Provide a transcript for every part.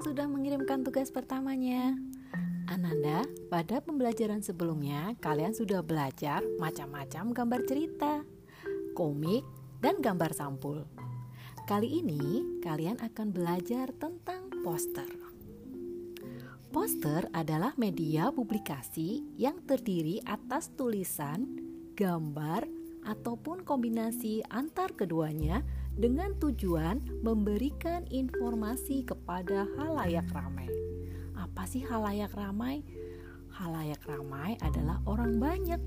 sudah mengirimkan tugas pertamanya. Ananda, pada pembelajaran sebelumnya kalian sudah belajar macam-macam gambar cerita, komik, dan gambar sampul. Kali ini kalian akan belajar tentang poster. Poster adalah media publikasi yang terdiri atas tulisan, gambar, ataupun kombinasi antar keduanya dengan tujuan memberikan informasi kepada halayak ramai. Apa sih halayak ramai? Halayak ramai adalah orang banyak.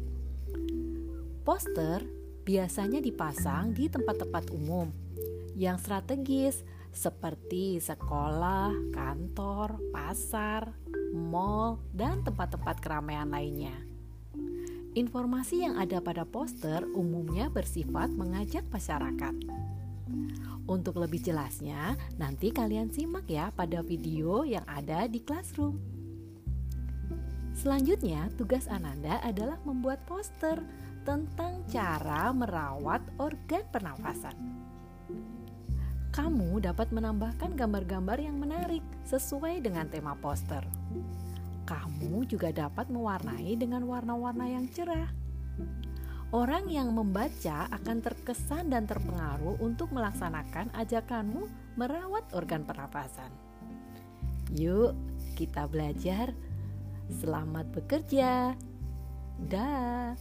Poster biasanya dipasang di tempat-tempat umum yang strategis seperti sekolah, kantor, pasar, mall, dan tempat-tempat keramaian lainnya. Informasi yang ada pada poster umumnya bersifat mengajak masyarakat. Untuk lebih jelasnya, nanti kalian simak ya pada video yang ada di Classroom. Selanjutnya, tugas Ananda adalah membuat poster tentang cara merawat organ pernafasan. Kamu dapat menambahkan gambar-gambar yang menarik sesuai dengan tema poster kamu juga dapat mewarnai dengan warna-warna yang cerah. Orang yang membaca akan terkesan dan terpengaruh untuk melaksanakan ajakanmu merawat organ pernapasan. Yuk, kita belajar. Selamat bekerja. Dah.